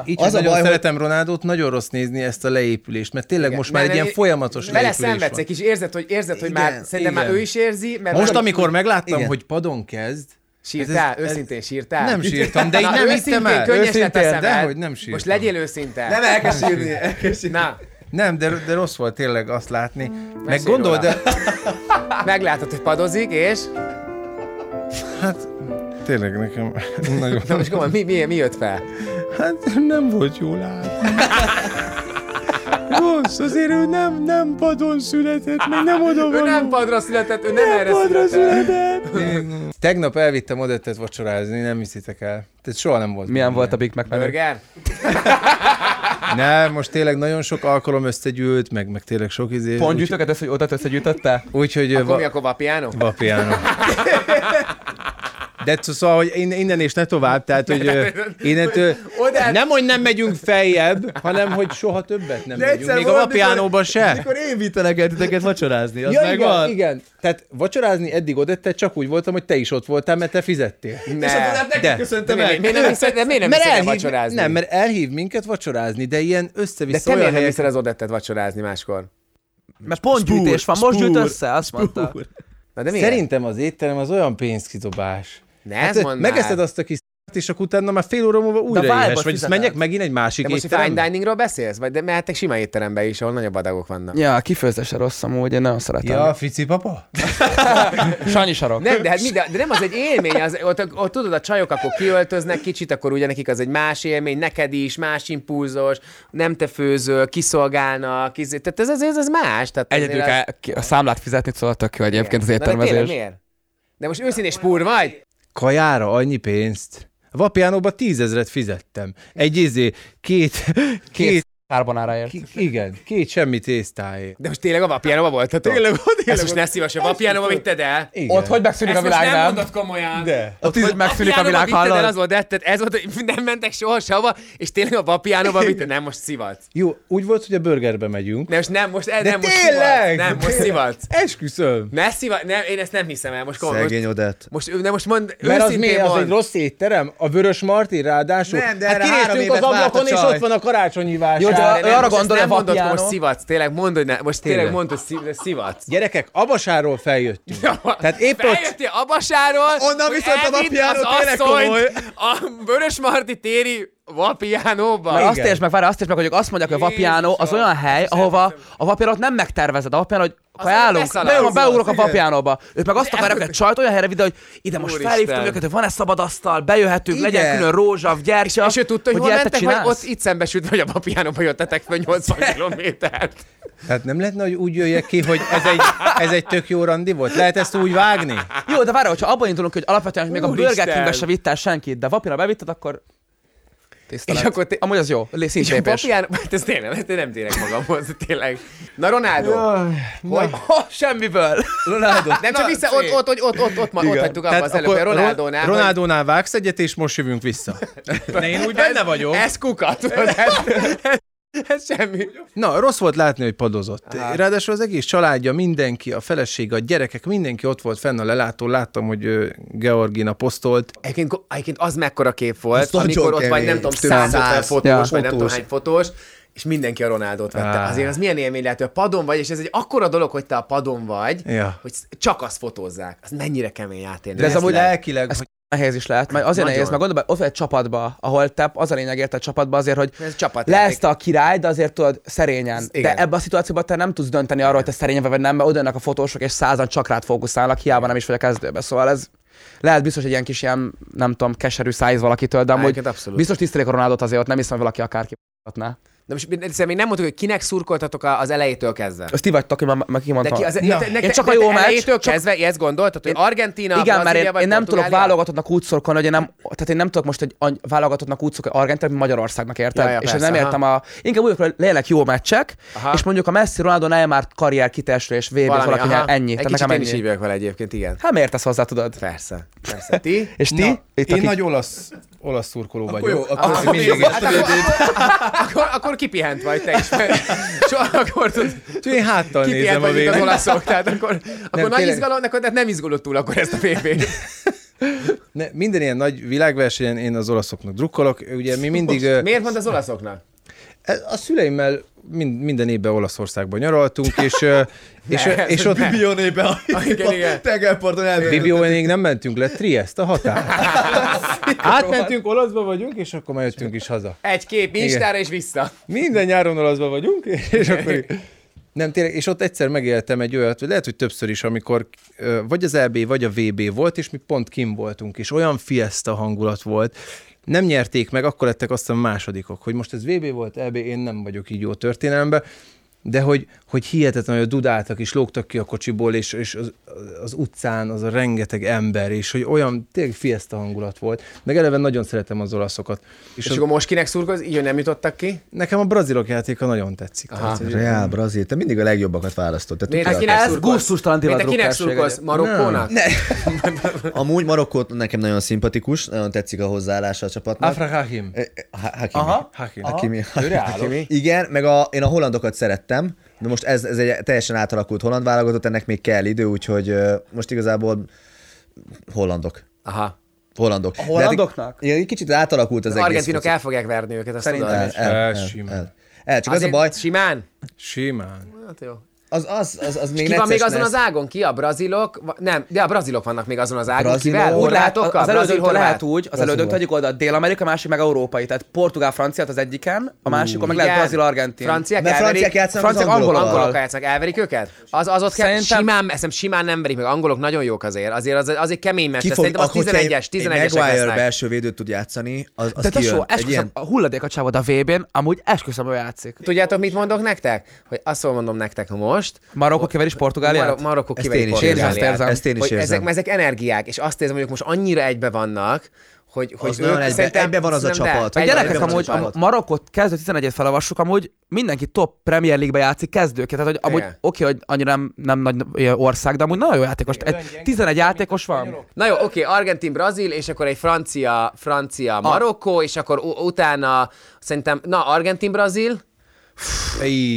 Így, hogy Az a nagyon baj, szeretem Ronaldot, nagyon rossz nézni ezt a leépülést, mert tényleg most már egy ilyen folyamatos Vele leépülés szenvedsz van. egy kis, érzed, hogy, érzed, hogy már, szerintem már ő is érzi, mert Most, amikor megláttam, hogy padon kezd, Sírtál? ez- ez- őszintén sírtál? Nem sírtam, de így Na, nem hittem el. Őszintén, szemed. dehogy nem sírtam. Most legyél őszinte. Nem el kell sírni, el kell sírni. Na, nem, de, de rossz volt tényleg azt látni. Meg Mesélj gondold, de meglátod, hogy padozik, és... hát tényleg nekem nagyon... Na most komolyan, mi, mi, mi jött fel? Hát nem volt jó látni. Rossz, azért ő nem, nem padon született, meg nem oda Ő nem padra született, ő nem, erre padra született. született. Tegnap elvittem Odettet vacsorázni, nem hiszitek el. Tehát soha nem volt. Milyen volt a. Big Mac? Burger? Nem, most tényleg nagyon sok alkalom összegyűlt, meg, meg tényleg sok izé. Pontgyűjtőket, ezt, hogy oda összegyűjtötte? Úgyhogy Akkor va- mi, akkor vapiano? Vapiano. De szóval, hogy innen, és ne tovább, tehát, hogy innentől Oda- nem, hogy nem megyünk feljebb, hanem, hogy soha többet nem De megyünk. Még a vapiánóba mikor- se. Mikor én vittelek el titeket vacsorázni, az Ja, megvan? igen, igen. Tehát vacsorázni eddig odette, csak úgy voltam, hogy te is ott voltál, mert te fizettél. Ne. És akkor De. neked köszöntem De meg. miért nem viszed, de miért nem mert el elhív, vacsorázni? nem, mert elhív minket vacsorázni, de ilyen de össze-vissza te miért nem viszed az Odettet vacsorázni máskor? Mert pontgyűjtés van, most gyűjt össze, azt mondta. Na de miért? Szerintem az étterem az olyan pénzkidobás. Ne, Hát, ezt mondd már. megeszed azt a kis és akkor utána már fél óra múlva újra éhes vagy. Menjek megint egy másik De most fine étterembe? diningról beszélsz? Vagy de mehettek sima étterembe is, ahol nagyobb adagok vannak. Ja, kifőzése rossz amúgy, én nagyon szeretem. Ja, fici papa? Sanyi sarok. Nem, de, hát mi, de, de nem az egy élmény, az, ott, ott, tudod, a csajok akkor kiöltöznek kicsit, akkor ugye nekik az egy más élmény, neked is, más impulzos, nem te főzöl, kiszolgálnak, izé, tehát ez, ez, ez, ez más. Tehát Egyedül kell a számlát fizetni, szóval tök jó egyébként az Na, de éttermezés. miért? De most őszintén spúr vagy? Kajára annyi pénzt? Vapiánóba tízezret fizettem. Egy izé, két, két, Carbonara ki- igen, két semmi tésztáért. De most tényleg a vapiánóba voltatok? Tényleg, tényleg. Ezt most ne szívas, a vapiánóba vitted el? Igen. Ott hogy megszűnik a Ezt világ, nem nem? mondod komolyan. De. Ott hogy megszűnik a világ, el, az hallod? volt, de ez volt, hogy nem mentek soha sehova, és tényleg a vapiánóba vitted, nem most szivatsz. Jó, úgy volt, hogy a burgerbe megyünk. Nem, most nem, most, De nem most tényleg! szivatsz. Nem, most szivatsz. Esküszöm. Ne szivatsz, nem, én ezt nem hiszem el. Most, komolyan, Szegény Odett. most, de most mond, Mert az mi? Az egy rossz étterem? A Vörös Marti ráadásul? Nem, de hát három az ablakon, és ott van a karácsonyi vásár. De De ő arra gondol, nem mondod, Vapiano- most szivatsz. Tényleg mondd, hogy ne, most tényleg Tényleg. mondd, hogy szi- szivatsz. Gyerekek, Abasáról feljöttünk. Tehát épp ott... Feljöttél Abasáról, Onnan viszont a az tényleg komoly. A Vörös Marti téri Vapiánóba. Mert azt értsd meg, várj, azt értsd meg, hogy azt mondják, hogy a Vapiano az olyan hely, ahova a Vapianót nem megtervezed. A Vapiano, hogy beszaladsz. de jó, beugrok a Igen. Vapianóba. Ők meg azt akarják, hogy egy csajt olyan helyre vidd, hogy ide most felhívtam őket, hogy van-e szabad asztal, bejöhetünk, Igen. legyen külön rózsav, gyertya. És ő tudta, hogy, hol ilyet te mentek, vagy ott itt szembesült, vagy a Vapiánóba jöttetek fel 80 kilométert. Tehát nem lehetne, hogy úgy jöjjek ki, hogy ez egy, ez egy tök jó randi volt? Lehet ezt úgy vágni? Jó, de várj, hogyha abban indulunk, hogy alapvetően még a. Burger Kingbe se vittál senkit, de Vapira bevitted, akkor Tisztelet. És akkor, amúgy az jó, szintén és a papján, hát ez tényleg, hát nem térek magamhoz, tényleg. Na, Ronaldo, Jaj, hogy? Na. Oh, semmiből. Ronaldo. Nem csak vissza, ott, ott, ott, ott, ott, ott, ott hagytuk abba az előbb, Ronaldónál. Ronaldónál vágsz egyet, és most jövünk vissza. De én úgy benne vagyok. Ez kukat ez, ez, ez semmi. Na, rossz volt látni, hogy padozott. Ráadásul az egész családja, mindenki, a feleség, a gyerekek, mindenki ott volt fenn a lelátón. Láttam, hogy Georgina posztolt. Egyébként, egyébként az mekkora kép volt, Az nagyon amikor ott vagy nem tudom, Több 150 száz. fotós, Ja. vagy nem tudom hány fotós, és mindenki a Ronaldot vette. Á. Azért az milyen élmény lehet, hogy a padon vagy, és ez egy akkora dolog, hogy te a padon vagy, Ja. hogy csak azt fotózzák. Az mennyire kemény átélni. De ez Ezt amúgy lelkileg, Ez hogy nehéz is lehet, mert azért Nagyon. nehéz, mert gondolj ott vagy egy csapatba, ahol te az a lényeg érted csapatba azért, hogy Ez csapat. lesz te a király, de azért tudod szerényen. igen. De ebben a szituációban te nem tudsz dönteni arról, hogy te szerény vagy nem, mert oda a fotósok, és százan csak rád fókuszálnak, hiába nem is vagy a kezdőbe. Szóval ez lehet biztos egy ilyen kis ilyen, nem tudom, keserű szájíz valakitől, de amúgy biztos tisztelik a Ronaldot azért, ott nem hiszem, hogy valaki akárki na. De most egyszerűen még nem mondtuk, hogy kinek szurkoltatok az elejétől kezdve. Azt ti vagytok, én már, már De kimondtam. ki az, te, nektek, Én csak a jó meccs, elejétől csak- kezdve ezt gondoltad, hogy Én- Argentina, Igen, mert én, vagy én nem tudok válogatottnak úgy szurkolni, hogy én nem, tehát én nem tudok most egy válogatottnak úgy szurkolni, hogy Argentina, mint Magyarországnak érted? Ja, ja, és persze, ez nem aha. értem a... Inkább úgy, hogy legyenek jó meccsek, Aha. és mondjuk a Messi, Ronaldo, Neymar karrier kitesre és VB Valami, valaki aha. ennyi. Egy Tehát kicsit nekem én is ennyi. így vele egyébként, igen. Hát miért tesz hozzá, tudod? Persze, persze. Ti? És ti? Én nagy olasz, olasz szurkoló vagyok. jó, akkor mindig. Hát akkor, akkor, akkor kipihent vagy te is, soha akkor tud, Úgyhogy Én háttal nézem a mint az végén. olaszok, tehát akkor, akkor nagy tényleg. izgalom, tehát nem izgulod túl akkor ezt a VB-t. Ne, minden ilyen nagy világversenyen én az olaszoknak drukkolok. Ugye mi mindig... ö, Miért mond az olaszoknak? A szüleimmel mind, minden évben Olaszországban nyaraltunk, és, és, Ne, és ott Bionébe a Igen, igen. tengerparton elmegy. Bibióenig nem mentünk le, Trieste a határ. Átmentünk, olaszba vagyunk, és akkor már jöttünk is haza. Egy kép Instára és vissza. Minden nyáron olaszba vagyunk, és akkor... Nem, tényleg, és ott egyszer megéltem egy olyat, vagy lehet, hogy többször is, amikor vagy az LB, vagy a VB volt, és mi pont kim voltunk, és olyan fiesta hangulat volt, nem nyerték meg, akkor lettek azt a másodikok, hogy most ez VB volt, LB, én nem vagyok így jó történelemben, de hogy, hogy hihetetlen, hogy dudáltak és lógtak ki a kocsiból, és, és az, az, utcán az a rengeteg ember, és hogy olyan tényleg fiesta hangulat volt. Meg eleve nagyon szeretem az olaszokat. És És az, akkor most kinek szurkolsz? Így, nem jutottak ki? nekem a brazilok játéka nagyon tetszik. Tehát, hogy- Reál, Brazil, te mindig a legjobbakat választod. Te Miért? tudtad? Kinek Ez gusztustalan te kinek szurkolsz? Marokkónak? Ne. Amúgy Marokkó nekem nagyon szimpatikus, nagyon tetszik a hozzáállása a csapatnak. Afra Hahim. Eh, Ha- Hakimi. Aha. Hakim. Hakimi. Hakimi. Igen, meg a, én a hollandokat szerettem, de most ez, ez egy teljesen átalakult holland válogatott, ennek még kell idő, úgyhogy most igazából hollandok. Aha. Hollandok. A hollandoknak? De, igen, egy kicsit átalakult az, Az egész. argentinok foci. el fogják verni őket, azt Szerintem. el, el, El, el, simán. el. el, csak az a Azért baj, Simán? Simán. Hát jó. Az, az, az, az még Ki van még azon lesz. az ágon? Ki? A brazilok? Nem, de a brazilok vannak még azon az ágon. Brazilok. Kivel? Úgy Úgy lehet, Horvátokkal? az Brazil, elődöntő lehet úgy, az elődöntő egyik oldal Dél-Amerika, másik meg európai. Tehát portugál, francia az egyiken, a másikon meg lehet brazil, argentin. Franciák franciák játszanak az franciák angolokkal. angolokkal. angolok játszanak, elverik őket? Az, az ott kell, Szerintem- simán, eszem, simán nem verik meg, angolok nagyon jók azért, azért az, az egy kemény meccs, szerintem az hogyha egy- 11-es, 11-esek egy Maguire lesznek. belső védőt tud játszani, az, az De kijön. tesó, esküszöm, ilyen- a hulladék a csávod a VB-n, amúgy esküszöm, ő játszik. Tudjátok, mit mondok nektek? Hogy azt mondom nektek most, Marokkó kever is Portugáliát? Mar- Marokkó Ezt kiveri én is Portugáliát. érzem, ezt. Ezt én is hogy érzem. ezek, ezek energiák, és azt érzem, hogy ők most annyira egybe vannak, hogy, hogy Az nagyon egybe- szerintem- egybe van az a de. csapat. Meg Egybe gyerekek, a amúgy csapat. a Marokkot kezdő 11-et felolvassuk, amúgy mindenki top Premier League-be játszik kezdőként. Tehát, hogy amúgy oké, hogy annyira nem, nem nagy ország, de amúgy nagyon jó játékos. Egy, 11 játékos van. Na jó, oké, Argentin, Brazil, és akkor egy francia, francia, Marokkó, és akkor utána szerintem, na, Argentin, Brazil,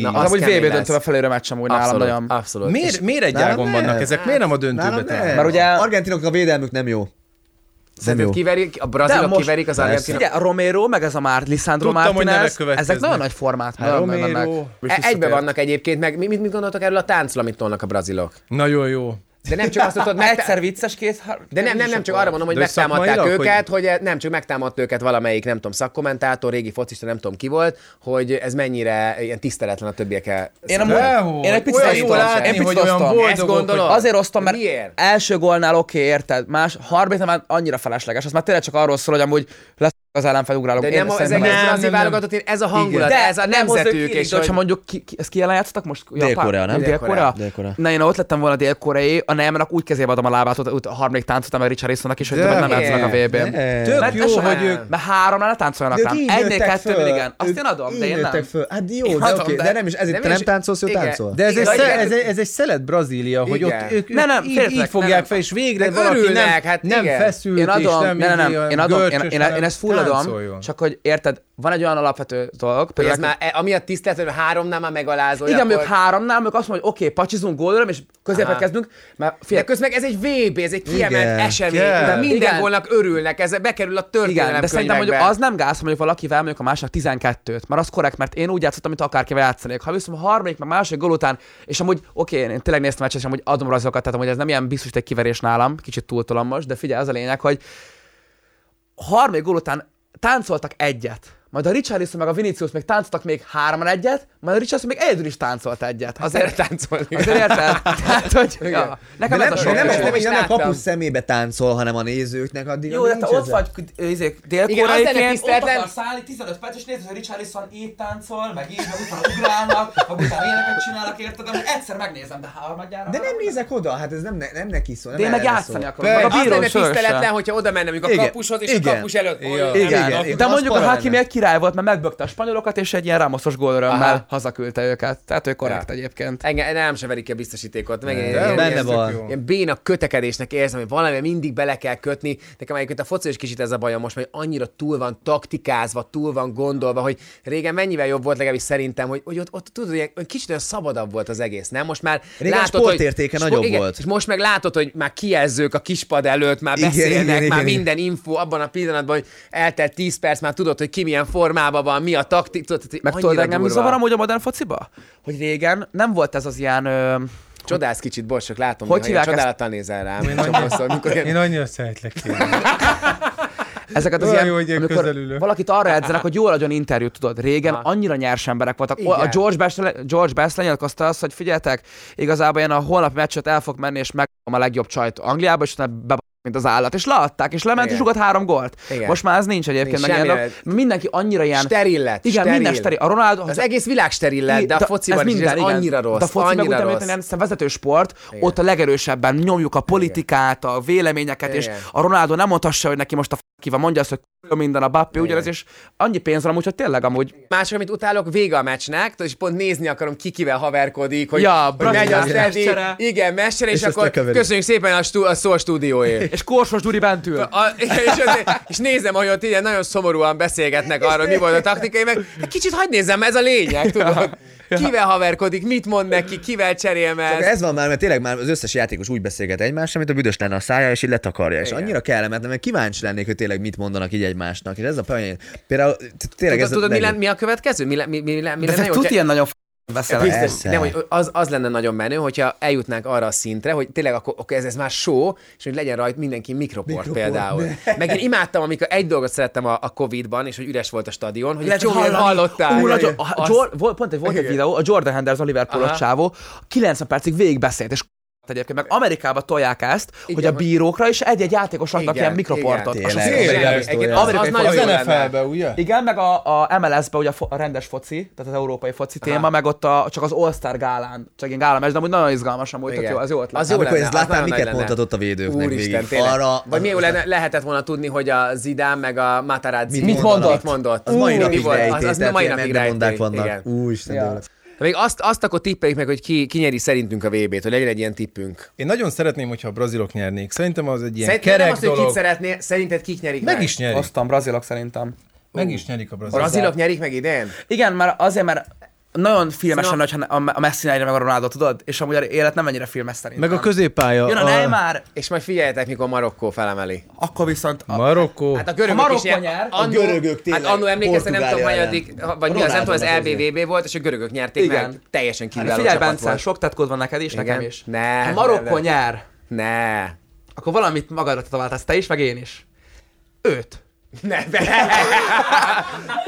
Na, Az amúgy VB lesz. döntőbe felőre meccs amúgy nálam abszolút, nagyon. abszolút. Miért, miért egy Nálam ágon vannak ezek? Miért nem a döntőbe Nálam. Mert ugye- Argentinoknak a védelmük nem jó. Nem jó. kiverik, a brazilok most- kiverik az argentinok? A Romero, meg ez a már Lisandro Tudtam, Martinez, ezek nagyon nagy formát. Hát Romero. E, egybe vannak egyébként, meg mi- mit, mit gondoltok erről a táncról, amit tolnak a brazilok? Nagyon jó. De nem csak azt tudod, meg, Egyszer vicces kész, de nem, nem, nem, csak arra mondom, hogy hogy megtámadták őket, hogy... hogy nem csak megtámadt őket valamelyik, nem tudom, szakkommentátor, régi focista, nem tudom ki volt, hogy ez mennyire ilyen tiszteletlen a többiekkel. Én, amúgy, én egy picit Olyan látni, Én hogy olyan boldogok, Ezt gondolod? Azért osztom, mert Miért? első gólnál oké, okay, érted? Más, harmadik már annyira felesleges. Az már tényleg csak arról szól, hogy amúgy lesz az ellenfel ugrálok. De Én nem, az szerintem egész ez- nem, brazil nem, nem. válogatott, ez a hangulat, de ez a nem nemzetük, és de hogyha hogy... mondjuk, ki, ki, ezt ki ellen játszottak most? Dél-Korea, nem? Dél-Korea? Dél-Korea. Na én ott lettem volna dél-koreai, a Neymarnak úgy kezébe adom a lábát, ott, a harmadik táncot, mert Richarlisonnak is, hogy De többet nem játszanak a VB-n. Tök Mert jó, hogy ők... Mert háromnál ne táncoljanak rám. Egynél kettőnél igen. Azt én adom, de én nem. Föl. Hát jó, Én de oké, de- de nem is, ezért te nem táncolsz, ő táncol. De ez egy, szelet Brazília, hogy ott ők, nem, így, fogják nem. fel, és végre valaki nem, hát nem feszült, Én és nem, ne, ne, nem, olyan én adom, én, görcsös, én, táncoljon. csak hogy érted, van egy olyan alapvető dolog, Hogy ez például már, e- amiatt tisztelt, hogy háromnál már megalázó. igen, akkor... mondjuk háromnál, mondjuk azt mondja, hogy oké, pacsizunk gólőröm, és középet kezdünk, mert De fél, közben meg ez egy VB, ez egy kiemelt Igen, esemény, de minden Igen. gólnak örülnek, ez bekerül a történelem igen, de szerintem mondjuk az nem gáz, mondjuk valakivel mondjuk a másnak 12-t, mert az korrekt, mert én úgy játszottam, mint akárkivel játszanék. Ha viszont a harmadik, meg második gól után, és amúgy oké, én tényleg néztem meccset, és amúgy adom rajzokat, tehát amúgy ez nem ilyen biztos, hogy egy kiverés nálam, kicsit túltolom most, de figyelj, az a lényeg, hogy harmadik gól után táncoltak egyet. Majd a Richarlison meg a Vinicius még táncoltak még hárman egyet, majd a Richarlison még egyedül is táncolt egyet. Azért táncolni. Azért érted? Tehát, hogy ja, nekem De ez nem, a sok. nem, nem, nem, nem is nem a kapus szemébe táncol, hanem a nézőknek addig. Jó, de te ott vagy izé, Igen, az lenne dél-koreaiként, ott akarsz szállni 15 perc, és nézd, hogy Richarlison így táncol, meg így, meg utána ugrálnak, meg utána ilyeneket csinálnak, érted? Most egyszer megnézem, de harmadjára. De nem nézek oda, hát ez nem, ne, nem neki szól. Nem De én meg játszani szól. akarom. Meg a Az bíró tiszteletlen, hogyha oda menne mondjuk a kapushoz, és a kapus előtt... Igen, nem. De mondjuk a Hakimi egy király volt, mert megbökte a spanyolokat, és egy ilyen Rámoszos gólörömmel hazaküldte őket. Tehát ő korrekt Ja. egyébként. Engem nem se verik ki a biztosítékot. Meg De ilyen- benne ilyen- van. Ilyen béna kötekedésnek érzem, hogy valami mindig bele kell kötni. Nekem egyébként a foci is kicsit ez a bajom most, hogy annyira túl van taktikázva, túl van gondolva, hogy régen mennyivel jobb volt legalábbis szerintem, hogy, hogy ott, ott tudod, hogy egy kicsit olyan szabadabb volt az egész, nem? Most már Régen látod, sportértéke hogy, nagyobb igen, volt. És most meg látod, hogy már kijelzők a kispad előtt, már Igen, beszélnek, igen, igen, már igen. minden info abban a pillanatban, hogy eltelt 10 perc, már tudod, hogy ki milyen formában van, mi a taktik, tudod, hogy Meg tudod, engem mi zavar amúgy a modern fociba? Hogy régen nem volt ez az ilyen... Ö, Csodálsz kicsit, bocs, csak látom, Hogy ezt? csodálattal nézel rám. Csomószor, mikor ilyen- Én annyira szeretlek ezeket az Olyan ilyen, jó, hogy én amikor közelülök. valakit arra edzenek, hogy jól adjon interjút, tudod. Régen Aha. annyira nyers emberek voltak. Igen. A George Best, George Best lenyilatkozta azt, hogy figyeljetek, igazából én a holnapi meccset el fog menni, és meg a legjobb csajt Angliába, és utána be mint az állat, és leadták, és lement, Igen. és ugrott három gólt. Igen. Most már ez nincs egyébként, Nincs meg mindenki annyira ilyen... Steril lett, Igen, steril. minden steril. A Ronaldo... Az egész világ steril lett, de a ez fociban is ez minden, igen. annyira rossz, De a foci meg annyira utána, rossz. mint ilyen vezető sport, ott a legerősebben nyomjuk a politikát, a véleményeket, és Igen. a Ronaldo nem mondhassa, hogy neki most a kiva mondja azt, hogy minden a Bappé, ugyanez, és annyi pénz van amúgy, hogy tényleg amúgy Mások, amit utálok, vége a meccsnek, és pont nézni akarom, ki kivel haverkodik, hogy, Ja, hogy megy a meccsere. igen, meccsere, és, És akkor köszönjük szépen a, stú, a szó a stúdióé. és Korsos Duri bent ül. A, és, azért- és nézem, hogy ott ilyen nagyon szomorúan beszélgetnek arról, mi volt a taktikai, meg egy kicsit hagyd nézzem, ez a lényeg, tudod. Kivel haverkodik, mit mond neki, kivel cserél meg. ez van már, mert tényleg már az összes játékos úgy beszélget egymással, mint a büdös lenne a szája, és így letakarja. És Igen. annyira kellemetlen, mert kíváncsi lennék, hogy tényleg mit mondanak így egymásnak. És ez a. Például tényleg Tudod, ez tudod a mi, legjobb. len, mi a következő? Mi, le, mi, mi, mi lenne jó, tud ilyen nagyon Biztos, Persze. nem, hogy az, az lenne nagyon menő, hogyha eljutnánk arra a szintre, hogy tényleg akkor, akkor ez, ez már show, és hogy legyen rajta mindenki mikroport, Mikroport, például. Meg én imádtam, amikor egy dolgot szerettem a, a Covid-ban, és hogy üres volt a stadion, hogy csomóan hallani. hallottál. Ú, Igen, nagyon, igen. a, Az- Jor, volt, pont egy, volt egy videó, a Jordan Henderson, a Liverpoolos Aha. csávó, 90 percig végig beszélt, és egyébként meg Amerikába tolják ezt, Igen, hogy a bírókra is egy-egy játékos raknak Igen, ilyen mikroportot. igen. Az Tényleg. tényleg- Az az. NFL-be, ugye? Igen, meg a, a MLS-be ugye a, fo- a rendes foci, tehát az európai foci téma, meg ott a, csak az All-Star gálán, csak ilyen gálám, de amúgy nagyon izgalmas amúgy, tök jó, az jó ötlet. Az jó Amikor ezt nagyon miket mondhatott a védőknek Úristen, végig? Arra- Vagy mi lenne, lehetett volna tudni, hogy a Zidane meg a Matarazzi Mit mondott? Mit mondott? Az mai Ú, nap mi is volt? Az, az mai napig. Úristen. De még azt, azt akkor tippeljük meg, hogy ki, ki nyeri szerintünk a VB-t, hogy legyen egy ilyen tippünk. Én nagyon szeretném, hogyha a brazilok nyernék. Szerintem az egy ilyen Szerintem nem kerek azt, hogy kit dolog. szeretné, szerinted kik nyerik Meg is nyerik. Osztam, brazilok szerintem. Meg is nyerik a brazilok. Brazilok nyerik meg idén? Igen, mert azért, mert nagyon filmesen, Szerintem- hogyha a Messi meg a Ronaldo, tudod? És amúgy a élet nem ennyire filmes szerintem. Meg a középpálya. Jön a Neymar, És majd figyeljetek, mikor Marokkó felemeli. akkor viszont... A, Marokkó. Hát a görögök A Marokko is nyer. A görögök tényleg Hát annó emlékeztem, nem tudom, hanyadik, vagy mi az, nem tudom, az LBVB volt, és a görögök nyerték Igen. meg. Teljesen Hát kiváló figyelj, csapat Bence, volt. sok tetkód van neked is, Igen. nekem is. Ne, ha Marokkó ne, ne. nyer, Ne. akkor valamit magadra tetováltasz te is, meg én is. Őt. Ne, be.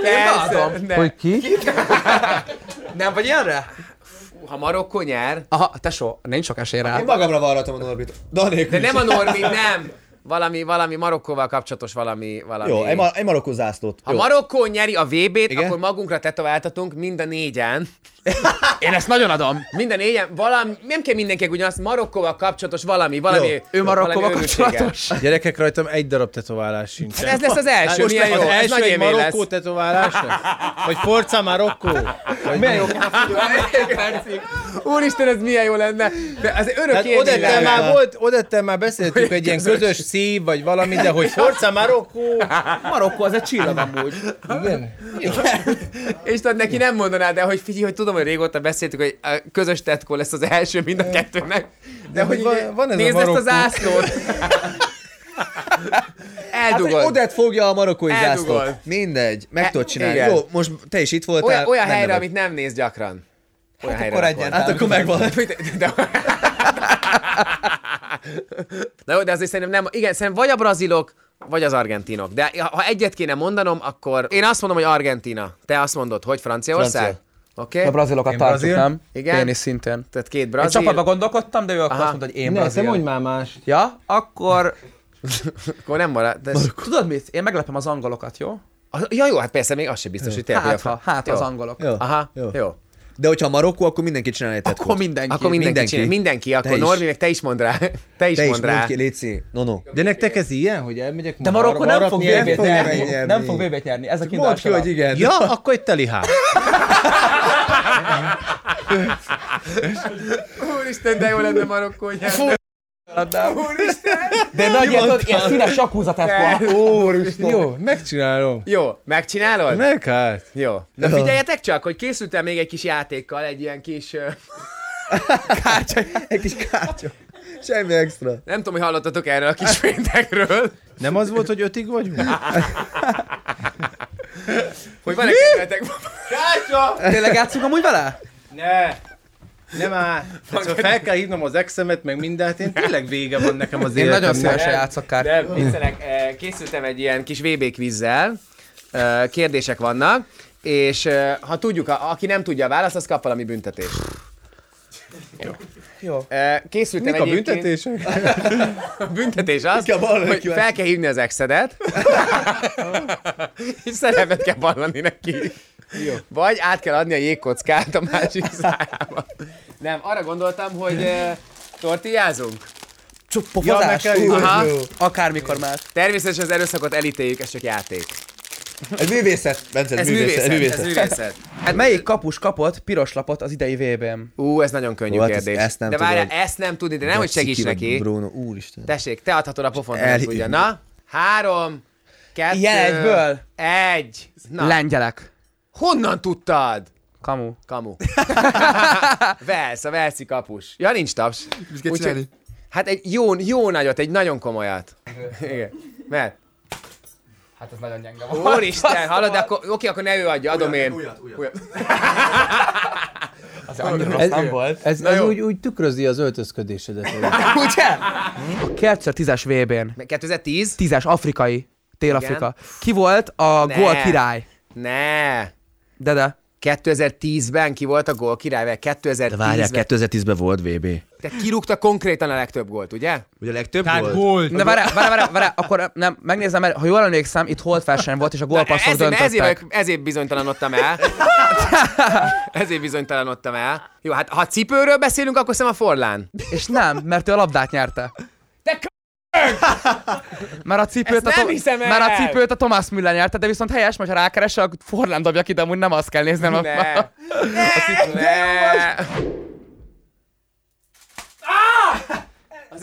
beadom. Persze, ne. Hogy ki? Nem vagy ilyenre? Ha Marokkó nyer, Aha, tesó, nincs sok esély rá. Én magamra varratom a Norbit. Danék de nem a Norbi, nem. Valami, valami Marokkóval kapcsolatos valami, valami. Jó, egy, ma- egy marokkó zászlót. Ha Jó. Marokkó nyeri a VB-t, Igen? akkor magunkra tetováltatunk mind a négyen. Én ezt nagyon adom. Mind a négyen, valami, nem kell mindenkinek ugyanazt, Marokkóval kapcsolatos valami, valami. Jó. Ő Marokkóval kapcsolatos. Gyerekek, rajtam egy darab tetoválás sincs. Ez lesz az első, Most milyen jó, az ez első nagy lesz. Marokkó tetoválás? Vagy Forza Marokkó? Vagy Milyen jó. Úristen, ez milyen jó lenne. De az örök odettel már volt, odettel már beszéltük egy ilyen közös szív, vagy valami, de hogy Forza Marokkó? Marokkó az egy csillag amúgy. Igen. És tudod, neki nem mondanád, de hogy figyelj, hogy tudom, hogy régóta beszéltük, hogy a közös tetkó lesz az első mind a kettőnek. De, hogy van- van ez a nézd ezt a Marokkó. Hát, Eldugod. Odett fogja a marokkói Eldugol. zászlót. Mindegy, meg E- tudod csinálni. igen. Jó, most te is itt voltál. olyan, olyan helyre, amit nem néz gyakran. Olyan Hát helyre akkor egyen. Hát akkor megvan. De, Na jó, de azért szerintem nem, igen, szerintem vagy a brazilok, vagy az argentinok. De ha egyet kéne mondanom, akkor én azt mondom, hogy Argentina. Te azt mondod, hogy Franciaország? Francia. Oké? A Okay? brazilokat Én tartjuk, brazil? nem? Igen. Én is szintén. Tehát két brazil. csapatba gondolkodtam, de ő akkor Aha. azt mondta, hogy én Ne, te brazil. mondj már más. Ja, akkor Akkor nem marad. De ez... tudod mit? Én meglepem az angolokat, jó? Ja, jó, hát persze, még az sem biztos, hogy tényleg. Hát, ha, hát jó. az angolok. Jó. Aha, jó. Jó. De hogyha Marokkó, akkor mindenki csinál egy. Akkor mindenki. Akkor mindenki, Mindenki. csinál. Mindenki, akkor is. Norbi, meg te is mondd rá. Te is Te mondd rá. mondd ki, Léci. No, no. De nektek ez ilyen, hogy elmegyek De Marokkó nem fog fogja nyerni. Nem fog VB-t nyerni. Ez a Mondd ki, hogy igen. Ja, akkor egy teli ház. Úristen, de jó lenne Marokkó nyerni. De nagy ilyen, tudod, ilyen színes sakkúzatetkó. Úristen. Jó, megcsinálom. Jó, megcsinálod? Meg hát. Jó. Na figyeljetek csak, hogy készültem még egy kis játékkal, egy ilyen kis... ö, Egy kis kártya. Semmi extra. Nem tudom, hogy hallottatok erről a kis péntekről. Nem az volt, hogy ötig vagyunk? Hogy van-e kedvetek? Tényleg játszunk amúgy vele? Ne. Nem áll. Hát, szóval fel kell hívnom az exemet, meg mindent. Én tényleg vége van nekem az Én nagyon életemnek. szívesen játszok kár. Eh, készültem egy ilyen kis VB quizzel, Eh, kérdések vannak, és eh, ha tudjuk, aki nem tudja a választ, az kap valami büntetést. Jó. Eh, Készültem Mik a egyébként- büntetések? A büntetés az, hogy kíváncsi. fel kell hívni az exedet, és szerepet kell vallani neki. Jó. Vagy át kell adni a jégkockát a másik szájába. Nem, arra gondoltam, hogy uh, tortillázunk. Pofozás. Ja, nekem- Aha. Akármikor már. Természetesen az erőszakot elítéljük, ez csak játék. Ez művészet, Bence, Ez művészet, ez művészet. Hát melyik kapus kapott piros lapot az idei VB-n? Ú, ez nagyon könnyű Ó, hát kérdés. ezt nem de várjál, tudod. ezt nem tudni, de nem, hogy segíts neki. Bruno, úristen. Tessék, te adhatod a pofont, El- tudja. Na, három, kettő, Ilyen egyből? Egy. Na, Lengyelek. Honnan tudtad? Kamu. Kamu. Velsz, a Velszi kapus. Ja, nincs taps. Mit kell csinálni? Hát egy jó, jó nagyot, egy nagyon komolyat. Igen. Mert? Hát ez nagyon gyenge volt. Úristen, hallod, de akkor, oké, akkor ne ő adja, adom én. Újat, újat. Az annyira rossz nem volt. Ez, ez úgy, úgy tükrözi az öltözködésedet. Ugye? A 2010-es VB-n. 2010? 10-es afrikai. Tél-Afrika. Ki volt a Ne. gól király? Ne. De de. 2010-ben ki volt a gól király? Vagy 2010-ben? De várjál, 2010-ben volt VB. Te kirúgta konkrétan a legtöbb gólt, ugye? Ugye a legtöbb Hát volt? volt. De várjál, várjál, várjál, várjál, akkor nem, megnézem, mert ha jól emlékszem, itt holdverseny volt, és a gólpasszok ezért, ezért, döntöttek. vagyok- ezért bizonytalanodtam el. ezért bizonytalanodtam el. Jó, hát ha cipőről beszélünk, akkor szerintem a Forlán. És nem, mert ő a labdát nyerte. Mert a cipőt, a, hiszem el! mert a cipőt a Thomas Müller nyerte, de viszont helyes, mert ha rákeresel, akkor Forlán dobja ki, de amúgy nem azt kell néznem. ne. A... ne.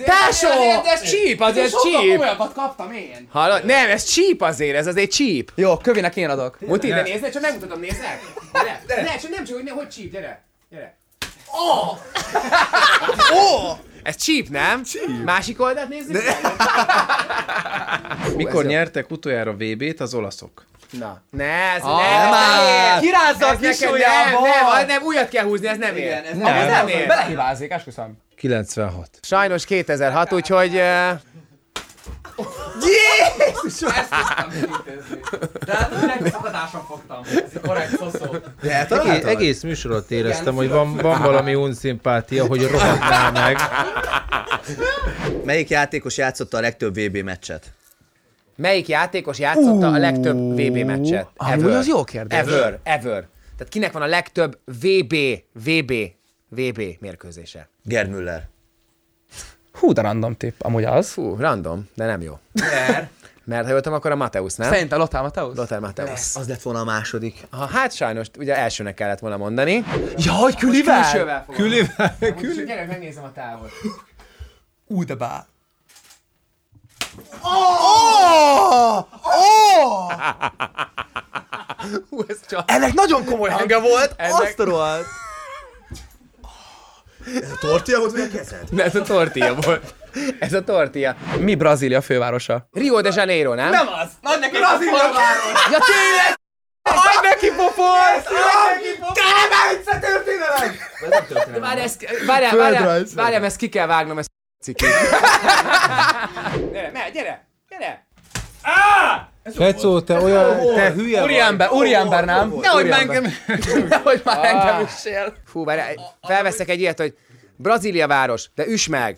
Tesó! Azért ez csíp, azért csíp. komolyabbat kaptam én. Hallod? Nem, ez csíp azért, ez azért csíp. Jó, kövinek én adok. Muti, de nézd, csak megmutatom, nézzek. Gyere, ne, csak nem csak, hogy, ne, hogy csíp, gyere. Gyere. Oh! oh! Ez csíp, nem? Csíp. Másik oldalt nézzük? Mikor nyertek utoljára VB-t az olaszok? Na. Ne, ez Ah, nem, már! ér. Kirázza a kis nem, nem, nem, nem, újat kell húzni, ez nem ér. Igen, ez nem, ez nem ér. Belehibázik, esküszöm. 96. Sajnos 2006, úgyhogy... eh, De hát a szakadáson fogtam. Ez egy korrekt szoszó. Egész, egész műsor alatt éreztem, hogy van, van valami unszimpátia, hogy rohadnál meg. Melyik játékos játszotta a legtöbb VB meccset? Melyik játékos játszotta a legtöbb VB meccset? Amúgy az jó kérdés. Ever, ever. Tehát kinek van a legtöbb VB, VB, VB mérkőzése? Gerd Müller. Hú, de random tipp, amúgy az. Fú, random, de nem jó. Mert? Mert ha jöttem, akkor a Mateusz, nem? Szerintem Lothar Mateusz? Lothar Mateusz. Az lett volna a második. Ha, hát sajnos, ugye elsőnek kellett volna mondani. Jaj, Külivel! Külivel, Külső. Gyere, megnézem a távot. Ú, de bá. Hú, ez csak... Ennek nagyon komoly hangja volt, Ennek- azt a rohadt. Tortilla volt, vagy a kezed? De ez a tortilla volt. Ez a tortilla. Mi Brazília fővárosa? Rio de Janeiro, nem? Nem az! Nagy neki Brazília város! Ja tényleg! Adj neki pofont! Adj neki pofont! Te nem egyszer történelem! Várj, ezt, várjál, várjál, várjál, ezt ki kell vágnom, ezt Ciki. gyere, gyere, gyere! Fecó, te olyan, te hülye. Úriember, úriember nem? Nehogy már engem... Nehogy már engem is él. Fú, várj, felveszek egy ilyet, hogy Brazília város, de üs meg!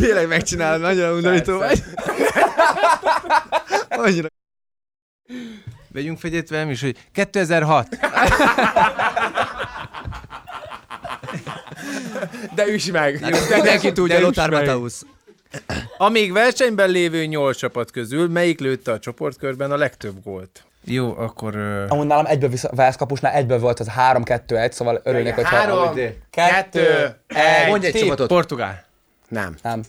Tényleg megcsinálod, nagyon undorító vagy. Annyira. Vegyünk fegyet velem is, hogy 2006. De üs meg! Mindenki tudja, de Lothar. Matthäus. A még versenyben lévő nyolc csapat közül melyik lőtte a csoportkörben a legtöbb gólt? Jó, akkor... Uh... Amúgy nálam egyből vissza, Velsz kapusnál egyből volt az 3-2-1, szóval örülnék, hogyha... Három, kettő, egy. Mondj egy csapatot. Portugál. Nem, Nem.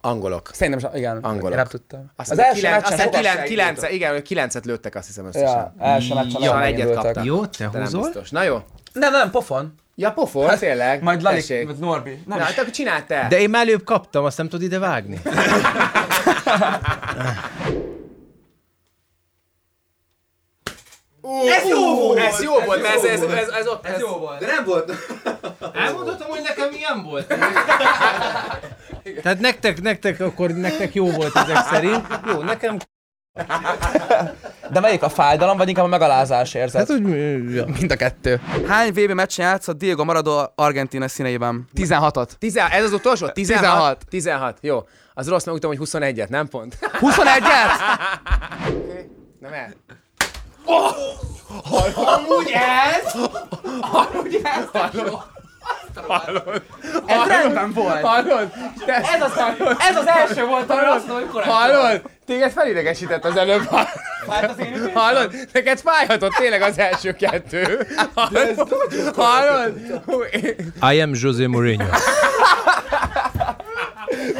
angolok. Szerintem igen. Angolok. Én nem tudtam. Azt az hiszem, első kilenc, meccsen aztán kilenc, igen, kilencet lőttek, azt hiszem Ja, összesen. első meccsen Jó, nagyon egyet kaptam. Jó, te nem húzol? biztos. Na jó. Nem, nem, pofon. Ja, pofon, tényleg. Majd Lali, Tessék. vagy Norbi. Nem Na, hát akkor csináld te. De én már előbb kaptam, azt nem tudod ide vágni. Ez jó volt! Ez jó volt, mert ez, ez, ez, ez ott... Ez, jó volt. De nem volt. Elmondhatom, hogy nekem milyen volt. Tehát nektek, nektek, akkor nektek jó volt ezek szerint. Jó, nekem... De melyik a fájdalom, vagy inkább a megalázás érzet? Hát, hogy... Ja. Mind a kettő. Hány VB meccsen játszott Diego Maradona Argentina színeiben? 16-ot. Tizen, ez az utolsó? 16? 16. 16. Jó. Az rossz, meg tudom, hogy 21-et, nem pont? 21-et? Nem el. Oh! Amúgy ez? Amúgy ez? Hallod? Hallod? Ez rendben volt. Hallod? Te, ez, az, hallod? Ez az első volt, ami azt mondom, hogy korrekt Hallod? Téged felidegesített az előbb. Hallod? Neked fájhatott tényleg az első kettő. Hallod? Hallod? Én- I am José Mourinho.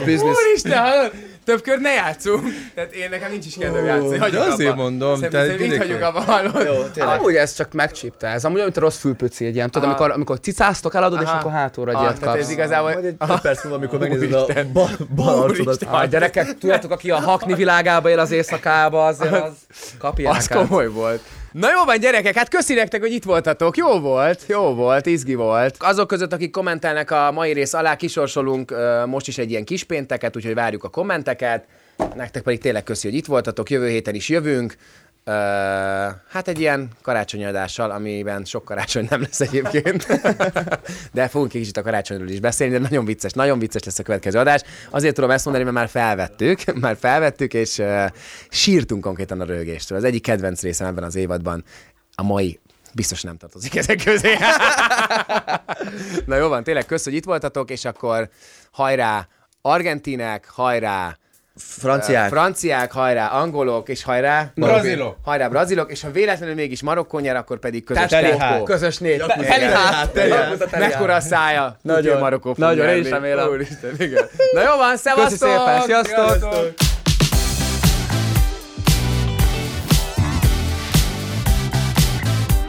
Business. Úristen, hallod? Több kör ne játszunk. Tehát én nekem nincs is kedvem játszani. Hagyjuk de azért abba. mondom, Szerintem, tehát így hagyjuk abba, hallod? Jó, tényleg. Amúgy ez csak megcsípte ez. Amúgy olyan, mint a rossz fülpöci egy ilyen. Tudod, amikor, amikor cicáztok, eladod, és akkor hátulra egy Ah, ilyet tehát ez kapsz. igazából... Majd egy perc múlva, amikor megnézed a bal, arcodat. A gyerekek, tudjátok, aki a hakni világába él az éjszakába, azért az kapja Az komoly volt. Na jó van, gyerekek, hát köszi nektek, hogy itt voltatok. Jó volt, jó volt, izgi volt. Azok között, akik kommentelnek a mai rész alá, kisorsolunk most is egy ilyen kis pénteket, úgyhogy várjuk a kommenteket. Nektek pedig tényleg köszi, hogy itt voltatok. Jövő héten is jövünk. Ö, hát egy ilyen karácsonyi adással, amiben sok karácsony nem lesz egyébként. de fogunk egy kicsit a karácsonyról is beszélni, de nagyon vicces, nagyon vicces lesz a következő adás. Azért tudom ezt mondani, mert már felvettük, már felvettük, és uh, sírtunk konkrétan a rögéstől. Az egyik kedvenc részem ebben az évadban a mai biztos nem tartozik ezek közé. Na jó van, tényleg kösz, hogy itt voltatok, és akkor hajrá argentinek, hajrá Franciák. franciák, hajrá angolok, és hajrá Brazilok. Hajrá brazilok, és ha véletlenül mégis Marokkó nyer, akkor pedig közös Teli hát. Közös nép. Teli hát. Mekkora a szája? Nagyon. Marokkó Nagyon, én is remélem. Úristen, igen. Na jó van, szevasztok! szépen, sziasztok!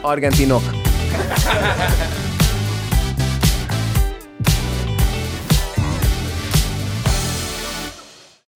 Argentinok.